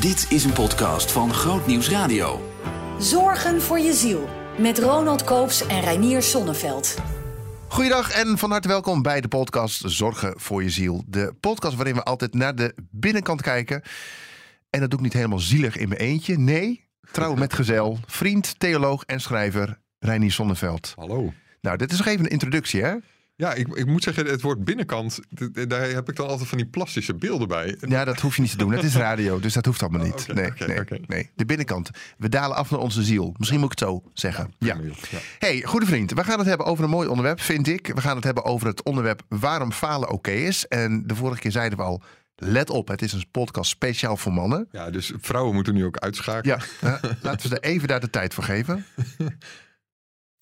Dit is een podcast van Groot Nieuws Radio. Zorgen voor je ziel. Met Ronald Koops en Reinier Sonneveld. Goeiedag en van harte welkom bij de podcast Zorgen voor je ziel. De podcast waarin we altijd naar de binnenkant kijken. En dat doe ik niet helemaal zielig in mijn eentje. Nee, trouw met gezel, vriend, theoloog en schrijver Reinier Sonneveld. Hallo. Nou, dit is nog even een introductie, hè? Ja, ik, ik moet zeggen, het woord binnenkant, daar heb ik dan altijd van die plastische beelden bij. Ja, dat hoef je niet te doen. Het is radio, dus dat hoeft allemaal niet. oké, nee, nee, nee. De binnenkant. We dalen af naar onze ziel. Misschien moet ik het zo zeggen. Ja. Hey, goede vriend. We gaan het hebben over een mooi onderwerp, vind ik. We gaan het hebben over het onderwerp waarom falen oké is. En de vorige keer zeiden we al, let op, het is een podcast speciaal voor mannen. Ja, dus vrouwen moeten nu ook uitschakelen. Ja, laten we er even daar de tijd voor geven.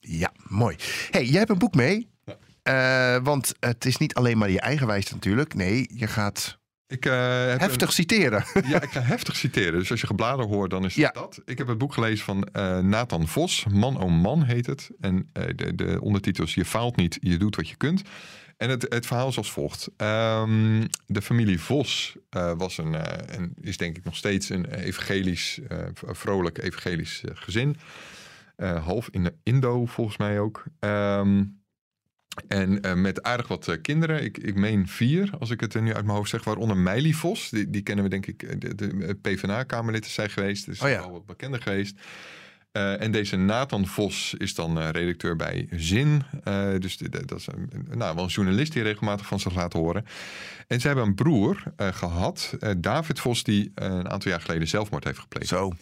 Ja, mooi. Hey, jij hebt een boek mee. Eh, want het is niet alleen maar je eigen wijs natuurlijk. Nee, je gaat Ik, eh, heb heftig citeren. Ja, ik ga heftig citeren. Dus als je gebladen hoort, dan is Ja. dat. Ik heb het boek gelezen van eh, Nathan Vos. Man oh man heet het. En de, de ondertitel is Je faalt niet, je doet wat je kunt. En het, het verhaal is als volgt. Ehm, de familie Vos was een, en is denk ik nog steeds een evangelisch, eh, vrolijk evangelisch gezin. Half in de Indo volgens mij ook. Ehm, en eh, met aardig wat eh, kinderen. Ik, ik meen vier, als ik het er nu uit mijn hoofd zeg. Waaronder Meili Vos. Die, die kennen we denk ik. eh, De, de PvdA-kamerlid is zij geweest. Dus Oh ja. wel wat bekender geweest. Eh, en deze Nathan Vos is dan eh, redacteur bij Zin. Eh, dus de- de- dat is een, nou, wel een journalist die regelmatig van zich laat horen. En ze hebben een broer eh, gehad, eh, David Vos, die eh, een aantal jaar geleden zelfmoord heeft gepleegd. Zo.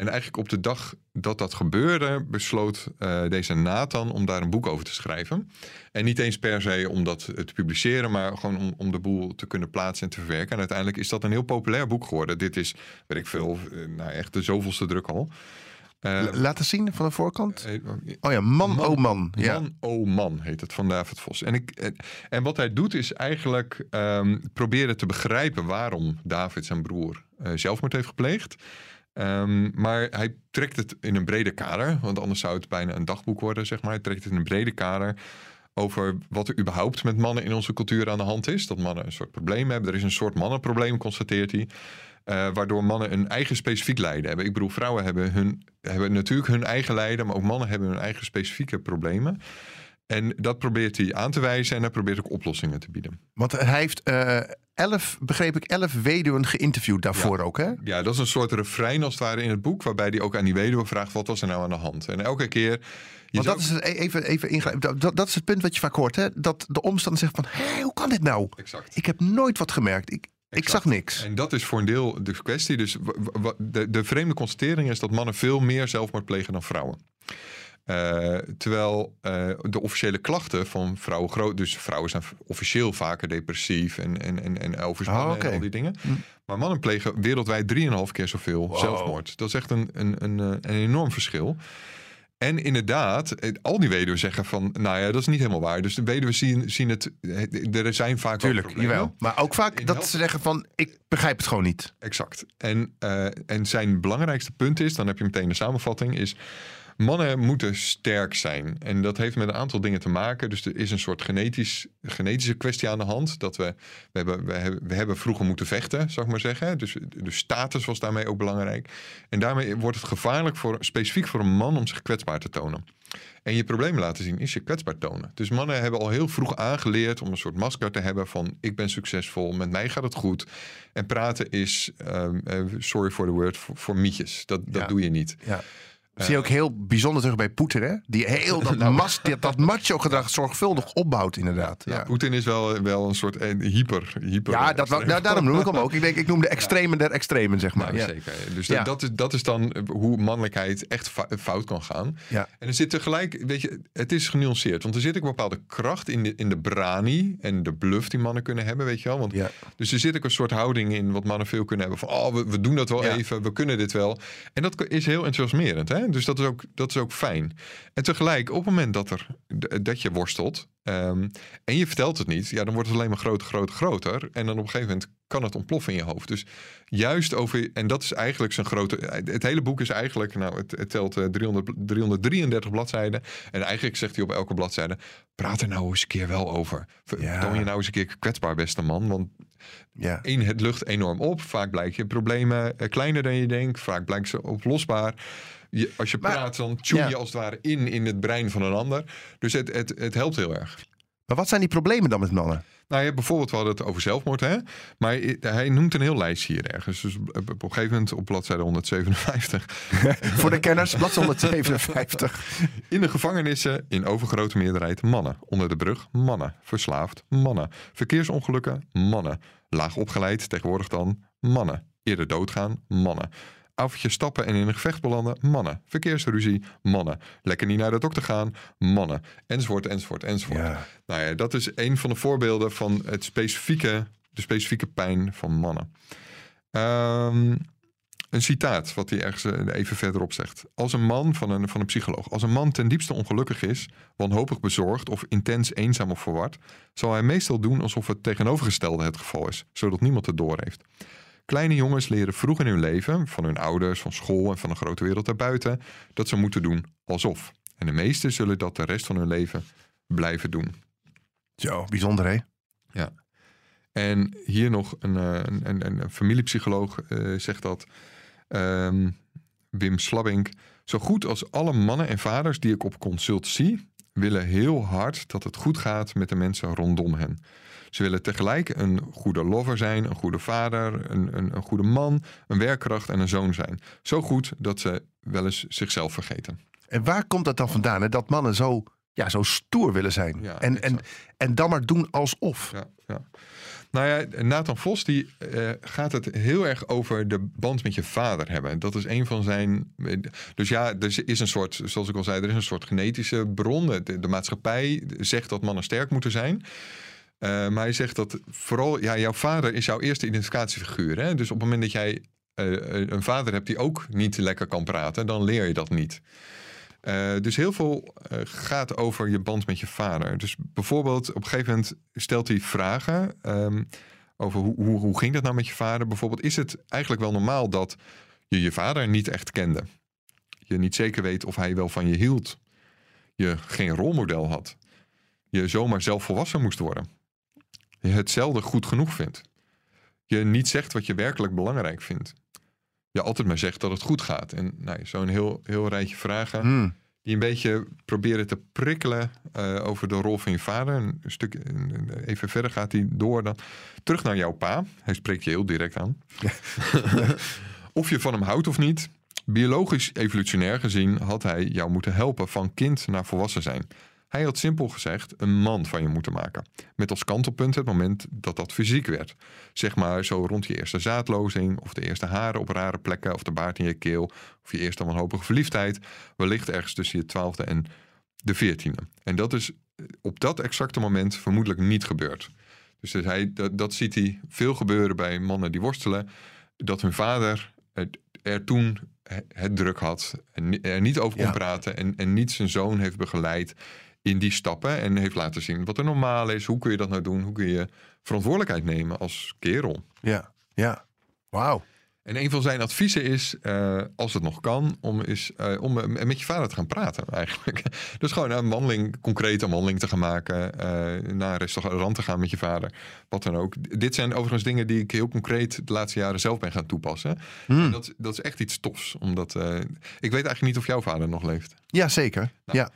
En eigenlijk op de dag dat dat gebeurde, besloot eh, deze Nathan om daar een boek over te schrijven. En niet eens per se om dat eh, te publiceren, maar gewoon om, om de boel te kunnen plaatsen en te verwerken. En uiteindelijk is dat een heel populair boek geworden. Dit is, weet ik veel, eh, nou echt de zoveelste druk al. L- Laten zien van de voorkant. Oh ja, man, Man- oh man. Ja. Man, oh man, heet het van David Vos. En, ik, en- en wat hij doet is eigenlijk ehm, proberen te begrijpen waarom David zijn broer eh, zelfmoord heeft gepleegd. Ehm, maar hij trekt het in een breder kader, want anders zou het bijna een dagboek worden, zeg maar. Hij trekt het in een breder kader over wat er überhaupt met mannen in onze cultuur aan de hand is. Dat mannen een soort probleem hebben. Er is een soort mannenprobleem, constateert hij. eh, waardoor mannen een eigen specifiek lijden hebben. Ik bedoel, vrouwen hebben, hun, hebben natuurlijk hun eigen lijden, maar ook mannen hebben hun eigen specifieke problemen. En dat probeert hij aan te wijzen en hij probeert ook oplossingen te bieden. Want hij heeft eh, elf, begreep ik, elf weduwen geïnterviewd daarvoor ook, hè? Ja, dat is een soort refrein als het ware in het boek, waarbij hij ook aan die weduwe vraagt: wat was er nou aan de hand? En elke keer. Je Want dat is het, e- even, even. Dat, dat, dat is het punt wat je vaak hoort, hè? Dat de omstander zegt van, hé, hoe kan dit nou? Exact. Ik heb nooit wat gemerkt. Ik, ik zag niks. En dat is voor een deel de kwestie. Dus de, de vreemde constatering is dat mannen veel meer zelfmoord plegen dan vrouwen. Eh, terwijl eh, de officiële klachten van vrouwen groot. Dus vrouwen zijn officieel vaker depressief en, en, en, en Oh, oké. en al die dingen. Hm. Maar mannen plegen wereldwijd 3,5 keer zoveel Wow. zelfmoord. Dat is echt een, een, een, eh, een enorm verschil. En inderdaad, al die weduwen zeggen van, nou ja, dat is niet helemaal waar. Dus de weduwen zien, zien het, er zijn vaak wel Tuurlijk, jawel. Maar ook vaak In dat ze zeggen van, ik begrijp het gewoon niet. Exact. En, en zijn belangrijkste punt is, dan heb je meteen de samenvatting, is mannen moeten sterk zijn. En dat heeft met een aantal dingen te maken. Dus er is een soort genetisch, genetische kwestie aan de hand. Dat we, we, hebben, we, hebben, we hebben vroeger moeten vechten, zou ik maar zeggen. Dus de status was daarmee ook belangrijk. En daarmee wordt het gevaarlijk, voor, specifiek voor een man, om zich kwetsbaar te tonen. En je problemen laten zien is je kwetsbaar tonen. Dus mannen hebben al heel vroeg aangeleerd om een soort masker te hebben van ik ben succesvol, met mij gaat het goed. En praten is, ehm, eh, sorry for the word, voor, voor mietjes. Dat, dat Ja. doe je niet. Ja. Zie je ook heel bijzonder terug bij Poetin, hè? Die heel dat, mas, dat, dat macho-gedrag zorgvuldig opbouwt, inderdaad. Ja, Ja, Poetin is wel, wel een soort eh, hyper. hyper ja dat, nou, daarom noem ik hem ook. Ik denk, ik noem de extremen der extremen, zeg maar. Nou, ja. zeker. Dus dat, dat, is, dat is dan hoe mannelijkheid echt fout kan gaan. Ja. En er zit tegelijk, weet je, het is genuanceerd. Want er zit ook een bepaalde kracht in de, in de brani en de bluff die mannen kunnen hebben, weet je wel. Want, Ja. Dus er zit ook een soort houding in wat mannen veel kunnen hebben. Van, oh, we, we doen dat wel even, we kunnen dit wel. En dat is heel enthousiasmerend. Hè? Dus dat is, ook, dat is ook fijn. En tegelijk, op het moment dat, er, dat je worstelt... Ehm, en je vertelt het niet, ja, dan wordt het alleen maar groter, groter, groter. En dan op een gegeven moment kan het ontploffen in je hoofd. Dus juist over, en dat is eigenlijk zijn grote. Het hele boek is eigenlijk, nou, het, het telt eh, 300, 333 bladzijden. En eigenlijk zegt hij op elke bladzijde: praat er nou eens een keer wel over. Ver- Ja. Toon je nou eens een keer kwetsbaar, beste man. Want Ja. het lucht enorm op. Vaak blijken je problemen eh, kleiner dan je denkt. Vaak blijken ze oplosbaar. Je, als je Maar- praat, dan tune ja. je als het ware in in het brein van een ander. Dus het, het, het helpt heel erg. Maar wat zijn die problemen dan met mannen? Nou ja, bijvoorbeeld, we hadden het over zelfmoord, hè? Maar hij noemt een heel lijstje hier ergens. Dus op op een gegeven moment op bladzijde 157. Voor de kenners, bladzijde 157. In de gevangenissen in overgrote meerderheid mannen. Onder de brug mannen. Verslaafd mannen. Verkeersongelukken mannen. Laag opgeleid, tegenwoordig dan mannen. Eerder doodgaan mannen. Avondje stappen en in een gevecht belanden mannen. Verkeersruzie mannen. Lekker niet naar de dokter gaan mannen. Enzovoort, enzovoort, enzovoort. Ja. Nou ja, dat is een van de voorbeelden van het specifieke, de specifieke pijn van mannen. Ehm, een citaat wat hij ergens eh, even verderop zegt. Als een man van een, van een psycholoog, als een man ten diepste ongelukkig is, wanhopig bezorgd of intens eenzaam of verward, zal hij meestal doen alsof het tegenovergestelde het geval is, zodat niemand het doorheeft. Kleine jongens leren vroeg in hun leven, van hun ouders, van school en van de grote wereld daarbuiten, dat ze moeten doen alsof. En de meesten zullen dat de rest van hun leven blijven doen. Zo, bijzonder hè? En hier nog een, eh, een, een, een familiepsycholoog eh, zegt dat. ehm, Wim Slabbink. Zo goed als alle mannen en vaders die ik op consult zie, willen heel hard dat het goed gaat met de mensen rondom hen. Ze willen tegelijk een goede lover zijn, een goede vader, een, een, een goede man, een werkkracht en een zoon zijn. Zo goed dat ze wel eens zichzelf vergeten. En waar komt dat dan vandaan? Hè? Dat mannen zo, ja, zo stoer willen zijn. Ja, en, en, en dan maar doen alsof. Ja, ja. Nou ja, Nathan Vos die eh, gaat het heel erg over de band met je vader hebben. Dat is een van zijn. Dus ja, er is een soort, zoals ik al zei, er is een soort genetische bron. De, de maatschappij zegt dat mannen sterk moeten zijn. Eh, maar hij zegt dat vooral, ja, jouw vader is jouw eerste identificatiefiguur. Hè? Dus op het moment dat jij eh, een vader hebt die ook niet lekker kan praten, dan leer je dat niet. Eh, dus heel veel gaat over je band met je vader. Dus bijvoorbeeld op een gegeven moment stelt hij vragen ehm, over hoe, hoe, hoe ging dat nou met je vader. Bijvoorbeeld is het eigenlijk wel normaal dat je je vader niet echt kende. Je niet zeker weet of hij wel van je hield. Je geen rolmodel had. Je zomaar zelf volwassen moest worden. Je het zelden goed genoeg vindt. Je niet zegt wat je werkelijk belangrijk vindt. Je altijd maar zegt dat het goed gaat. En nou, zo'n heel, heel rijtje vragen Hmm. die een beetje proberen te prikkelen eh, over de rol van je vader. Een stuk, even verder gaat hij door dan. Terug naar jouw pa. Hij spreekt je heel direct aan. of je van hem houdt of niet. Biologisch evolutionair gezien had hij jou moeten helpen van kind naar volwassen zijn. Hij had simpel gezegd een man van je moeten maken. Met als kantelpunt het moment dat dat fysiek werd. Zeg maar zo rond je eerste zaadlozing, of de eerste haren op rare plekken, of de baard in je keel, of je eerste wanhopige verliefdheid. Wellicht ergens tussen je twaalfde en de veertiende. En dat is eh, op dat exacte moment vermoedelijk niet gebeurd. Dus dat, hij, dat, dat ziet hij veel gebeuren bij mannen die worstelen. Dat hun vader er, toen he- het druk had. En er niet over kon Ja. praten. En, en niet zijn zoon heeft begeleid in die stappen. En heeft laten zien wat er normaal is. Hoe kun je dat nou doen? Hoe kun je verantwoordelijkheid nemen als kerel? Ja, ja. Wauw. En een van zijn adviezen is, eh, als het nog kan, om, is, eh, om eh, met je vader te gaan praten eigenlijk. dus gewoon een wandeling, concrete wandeling te gaan maken. eh, naar een restaurant te gaan met je vader. Wat dan ook. Dit zijn overigens dingen die ik heel concreet de laatste jaren zelf ben gaan toepassen. Hmm. En dat, dat is echt iets tofs. Omdat, ik weet eigenlijk niet of jouw vader nog leeft. Ja, zeker. Nou. Ja.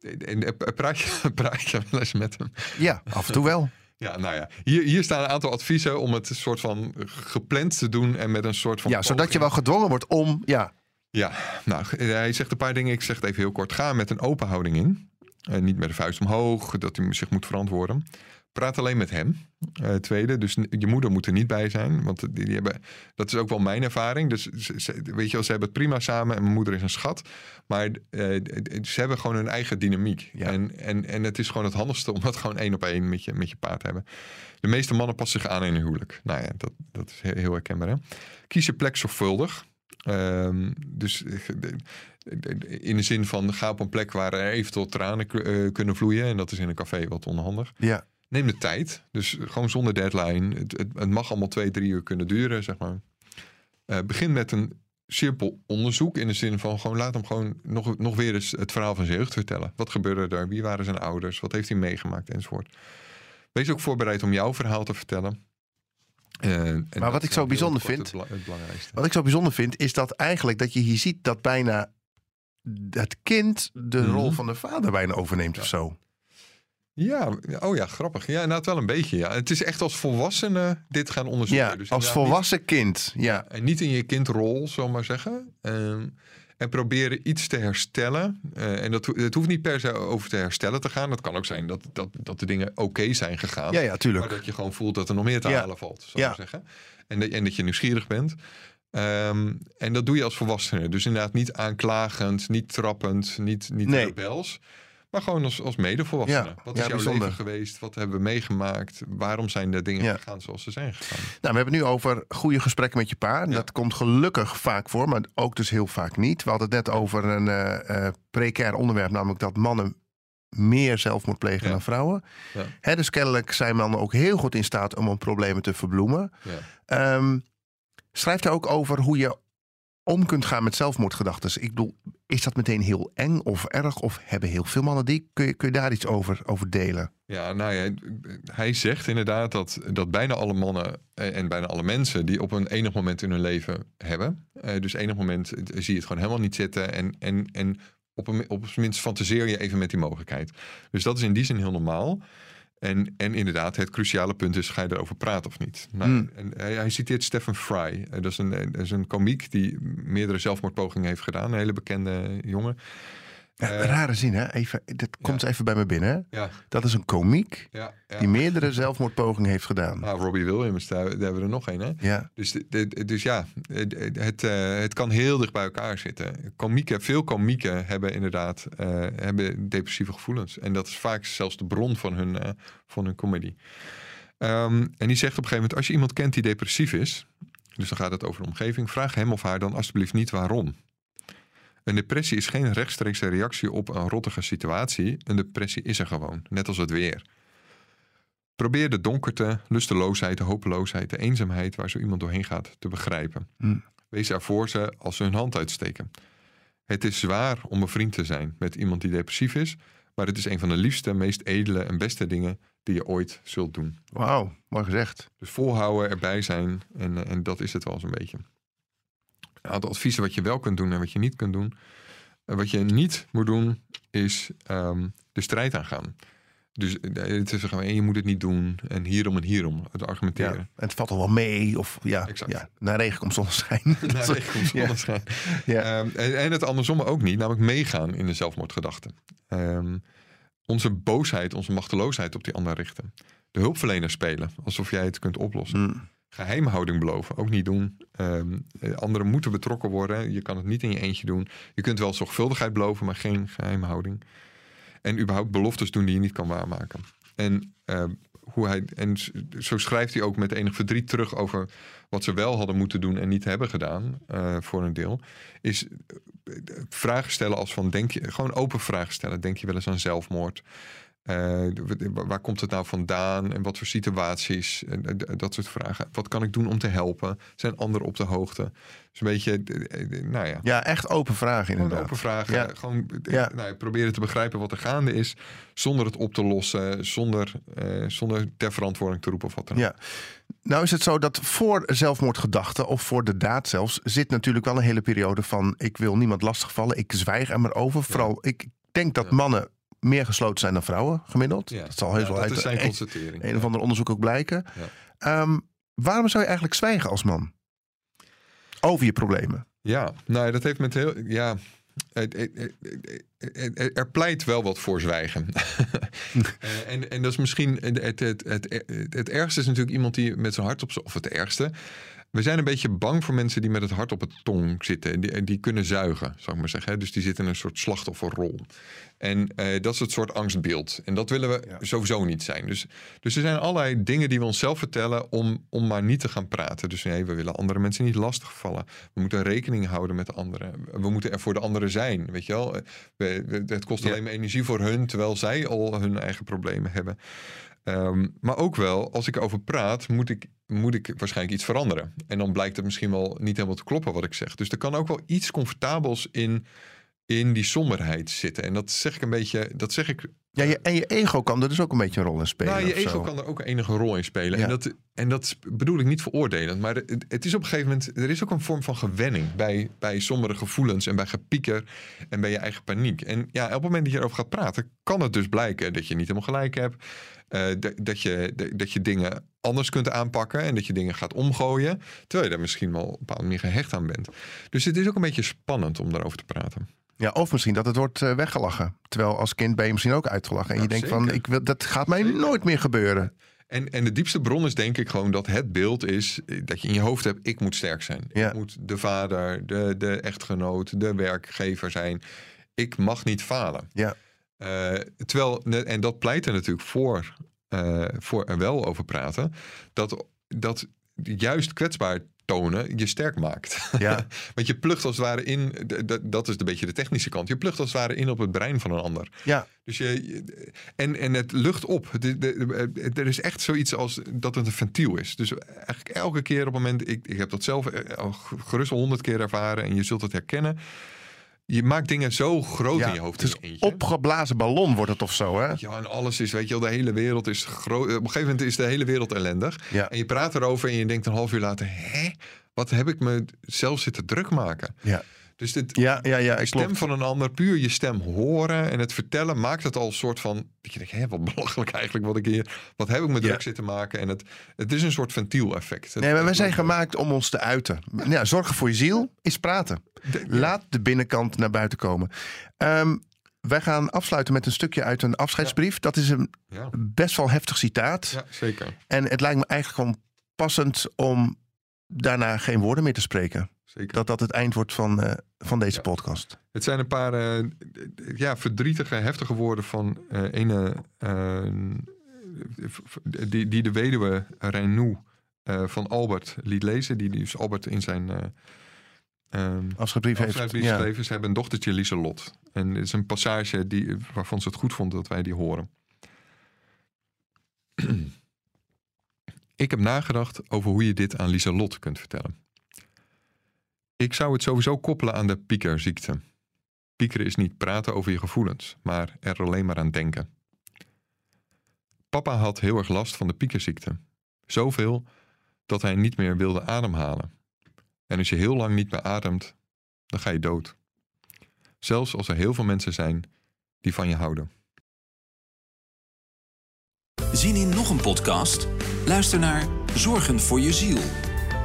En, eh, praat, je, praat je wel eens met hem? ja, af en toe wel. Ja, nou ja. Hier, hier staan een aantal adviezen om het een soort van gepland te doen. En met een soort van Ja, zodat je wel gedwongen wordt om... Ja, Ja, nou, hij zegt een paar dingen. Ik zeg het even heel kort. Ga met een open houding in. En niet met de vuist omhoog, dat hij zich moet verantwoorden. Praat alleen met hem. Eh, tweede, dus je moeder moet er niet bij zijn. Want die, die hebben, dat is ook wel mijn ervaring. Dus ze, weet je wel, ze hebben het prima samen. En mijn moeder is een schat. Maar eh, ze hebben gewoon hun eigen dynamiek. Ja. En, en, en het is gewoon het handigste om dat gewoon één op één met je, met je pa te hebben. De meeste mannen passen zich aan in een huwelijk. Nou ja, dat, dat is he- heel herkenbaar. Hè? Kies je plek zorgvuldig. Ehm, dus eh, in de zin van ga op een plek waar er eventueel tranen kunnen vloeien. En dat is in een café wat onhandig. Ja. Neem de tijd. Dus gewoon zonder deadline. Het, het, het mag allemaal twee, drie uur kunnen duren, zeg maar. Eh, begin met een simpel onderzoek. In de zin van gewoon laat hem gewoon nog, nog weer eens het verhaal van zijn jeugd vertellen. Wat gebeurde er? Wie waren zijn ouders? Wat heeft hij meegemaakt? Enzovoort. Wees ook voorbereid om jouw verhaal te vertellen. Eh, dat wat ik zo bijzonder vind- Het, bela- het belangrijkste. Wat ik zo bijzonder vind, is dat eigenlijk dat je hier ziet dat bijna het kind de Mhm. rol van de vader bijna overneemt of zo. Ja, oh ja, grappig. Ja, inderdaad wel een beetje. Ja. Het is echt als volwassene dit gaan onderzoeken. Ja, Dus als niet- volwassen kind. Ja, En niet in je kindrol, zal ik maar zeggen. Ehm, en proberen iets te herstellen. Eh, en dat, het hoeft niet per se over te herstellen te gaan. Het kan ook zijn dat, dat, dat de dingen oké zijn gegaan. ja, ja maar tuurlijk. dat je gewoon voelt dat er nog meer te Ja. halen valt, ik Ja. maar zeggen. En, dat- en dat je nieuwsgierig bent. Ehm, en dat doe je als volwassene. Dus inderdaad niet aanklagend, niet trappend, niet, niet Nee. Maar gewoon als, als medevolwassene. Ja. Wat Ja, is jouw bijzonder. leven geweest? Wat hebben we meegemaakt? Waarom zijn de dingen Ja. gegaan zoals ze zijn gegaan? Nou, we hebben het nu over goede gesprekken met je pa. Dat komt gelukkig vaak voor, maar ook dus heel vaak niet. We hadden het net over een eh, precair onderwerp, namelijk dat mannen meer zelfmoord plegen Ja. dan vrouwen. Ja. Hè, dus kennelijk zijn mannen ook heel goed in staat om hun problemen te verbloemen. Ja. Ehm, schrijft hij ook over hoe je om kunt gaan met zelfmoordgedachten. Ik bedoel, is dat meteen heel eng of erg? Of hebben heel veel mannen die? Kun je, kun je daar iets over, over delen? Ja, nou ja, hij zegt inderdaad dat, dat bijna alle mannen en bijna alle mensen die op een enig moment in hun leven hebben. eh, dus enig moment eh, zie je het gewoon helemaal niet zitten. En, en, en op, een, op zijn minst fantaseer je even met die mogelijkheid. Dus dat is in die zin heel normaal. En, en inderdaad, het cruciale punt is, ga je erover praten of niet? Nou, Hmm. en hij, hij citeert Stephen Fry. Eh, Dat is, een, dat is een komiek die meerdere zelfmoordpogingen heeft gedaan. Een hele bekende jongen. Ja, Eh, rare zin, hè? Even, dat komt even bij me binnen. Hè? Ja, Dat is een komiek die meerdere zelfmoordpogingen heeft gedaan. Nou, Robbie Williams, daar, daar hebben we er nog een, hè? Ja, Dus, dus ja, het, het, eh, het kan heel dicht bij elkaar zitten. Komieken, veel komieken hebben inderdaad eh, hebben depressieve gevoelens. En dat is vaak zelfs de bron van hun, van hun comedy. Ehm, en die zegt op een gegeven moment, als je iemand kent die depressief is... dus dan gaat het over de omgeving... vraag hem of haar dan alsjeblieft niet waarom. Een depressie is geen rechtstreekse reactie op een rottige situatie. Een depressie is er gewoon, net als het weer. Probeer de donkerte, lusteloosheid, de hopeloosheid, de eenzaamheid waar zo iemand doorheen gaat te begrijpen. Hmm. Wees er voor ze als ze hun hand uitsteken. Het is zwaar om een vriend te zijn met iemand die depressief is, maar het is een van de liefste, meest edele en beste dingen die je ooit zult doen. wauw, mooi gezegd. Dus volhouden, erbij zijn en, en dat is het wel zo'n beetje. Een aantal adviezen wat je wel kunt doen en wat je niet kunt doen. En wat je niet moet doen is ehm, de strijd aangaan. Dus eh, het is je moet het niet doen en hierom en hierom, het Ja, argumenteren. en het valt al wel mee. Of ja, Exact. ja naar regen komt zonneschijn. Regen komt Ja. zonneschijn. Ja. Ehm, en, en het andersom ook niet, namelijk meegaan in de zelfmoordgedachten. Ehm, onze boosheid, onze machteloosheid op die ander richten. De hulpverlener spelen, alsof jij het kunt oplossen. Hmm. Geheimhouding beloven, ook niet doen. Ehm, eh, anderen moeten betrokken worden. Je kan het niet in je eentje doen. Je kunt wel zorgvuldigheid beloven, maar geen geheimhouding. En überhaupt beloftes doen die je niet kan waarmaken. En, eh, hoe hij, en zo schrijft hij ook met enig verdriet terug over wat ze wel hadden moeten doen en niet hebben gedaan, eh, voor een deel. Is eh, vragen stellen als van, denk je, gewoon open vragen stellen. Denk je wel eens aan zelfmoord? Eh, wa- waar komt het nou vandaan en wat voor situaties? Eh, dat soort vragen. Wat kan ik doen om te helpen? Zijn anderen op de hoogte? Dus een beetje, nou ja, Ja, echt open vragen gewoon inderdaad. open vragen. Ja. Gewoon Ja. nou, ja, proberen te begrijpen wat er gaande is. Zonder het op te lossen. Zonder, eh, zonder ter verantwoording te roepen of wat dan ook. Ja. Nou is het zo dat voor zelfmoordgedachten of voor de daad zelfs zit natuurlijk wel een hele periode van ik wil niemand lastigvallen, ik zwijg er maar over. Vooral ik denk dat mannen meer gesloten zijn dan vrouwen gemiddeld. Ja. Dat zal heus Ja, wel dat uit is zijn een, constatering. een of ander onderzoek ook blijken. Ja. Ehm, waarom zou je eigenlijk zwijgen als man? Over je problemen. Ja, nou dat heeft met heel. Ja, er pleit wel wat voor zwijgen. Eh, en, en dat is misschien. Het, het, het, het, het ergste is natuurlijk iemand die met zijn hart op zijn. Of het ergste. We zijn een beetje bang voor mensen die met het hart op het tong zitten. En die, die kunnen zuigen, zou ik maar zeggen. Dus die zitten in een soort slachtofferrol. En eh, dat is het soort angstbeeld. En dat willen we Ja. sowieso niet zijn. Dus, dus er zijn allerlei dingen die we onszelf vertellen om, om maar niet te gaan praten. Dus nee, we willen andere mensen niet lastigvallen. We moeten rekening houden met de anderen. We moeten er voor de anderen zijn. Weet je wel? Eh, We, we- het kost Ja. alleen maar energie voor hun, terwijl zij al hun eigen problemen hebben. Ehm, maar ook wel, als ik erover praat, moet ik, moet ik waarschijnlijk iets veranderen. En dan blijkt het misschien wel niet helemaal te kloppen wat ik zeg. Dus er kan ook wel iets comfortabels in, in die somberheid zitten. En dat zeg ik een beetje, dat zeg ik Ja, je, en je ego kan er dus ook een beetje een rol in spelen. nou, je ego zo. kan er ook een enige rol in spelen. Ja. En, dat, en dat bedoel ik niet veroordelend. Maar het, het is op een gegeven moment... Er is ook een vorm van gewenning bij, bij sombere gevoelens... en bij gepieker en bij je eigen paniek. En ja, op het moment dat je erover gaat praten... kan het dus blijken dat je niet helemaal gelijk hebt. eh, dat, je, dat- dat je dingen anders kunt aanpakken... en dat je dingen gaat omgooien... terwijl je daar misschien wel op een bepaalde manier gehecht aan bent. Dus het is ook een beetje spannend om daarover te praten. Ja, of misschien dat het wordt eh, weggelachen. Terwijl als kind ben je misschien ook uitgelachen. En Ja, je denkt van, ik wil, dat gaat mij Zeker. nooit meer gebeuren. En, en de diepste bron is denk ik gewoon dat het beeld is eh, dat je in je hoofd hebt: ik moet sterk zijn. Ja. Ik moet de vader, de, de echtgenoot, de werkgever zijn. Ik mag niet falen. Ja. Eh, terwijl, en dat pleit er natuurlijk voor, voor er wel over praten, dat, dat juist kwetsbaar tonen je sterk maakt. Ja. Want je plucht als het ware in, dat is een beetje de technische kant, je plucht als het ware in op het brein van een ander. Ja, Dus je, en, en het lucht op. De- de- de- er is echt zoiets als dat het een ventiel is. Dus eigenlijk elke keer op het moment, ik, ik heb dat zelf eh, gerust al honderd keer ervaren en je zult het herkennen. Je maakt dingen zo groot ja. in je hoofd het is eentje. opgeblazen ballon wordt het of zo, hè? Ja, en alles is, weet je wel, de hele wereld is groot. Op een gegeven moment is de hele wereld ellendig. Ja. En je praat erover en je denkt een half uur later, hè? Wat heb ik me zelf zitten druk maken? Ja, Dus dit, ja, ja, ja ik stem klopt. van een ander, puur je stem horen en het vertellen, maakt het al een soort van. Dat je denkt, hé, wat belachelijk eigenlijk wat ik hier. Wat heb ik me druk Ja. zitten maken? En het, het is een soort ventieleffect. Nee, maar wij zijn gemaakt om ons te uiten. Ja, zorgen voor je ziel is praten. De- ja. Laat de binnenkant naar buiten komen. Ehm, wij gaan afsluiten met een stukje uit een afscheidsbrief. Dat is een best wel heftig citaat. ja, zeker. En het lijkt me eigenlijk gewoon passend om daarna geen woorden meer te spreken. Zeker. Dat dat het eind wordt van, eh, van deze Ja. podcast. Het zijn een paar eh, ja, verdrietige, heftige woorden van eh ene. die, die de weduwe Reinou eh, van Albert liet lezen. Die dus Albert in zijn. Afscheidsbrief heeft. afscheidsbrief Ja. geschreven. Ze hebben een dochtertje Lieselot. En het is een passage die, waarvan ze het goed vonden dat wij die horen. Ik heb nagedacht over hoe je dit aan Lieselot kunt vertellen. Ik zou het sowieso koppelen aan de piekerziekte. Piekeren is niet praten over je gevoelens, maar er alleen maar aan denken. Papa had heel erg last van de piekerziekte. Zoveel dat hij niet meer wilde ademhalen. En als je heel lang niet meer ademt, dan ga je dood. Zelfs als er heel veel mensen zijn die van je houden. Zien in nog een podcast? Luister naar Zorgen voor je ziel.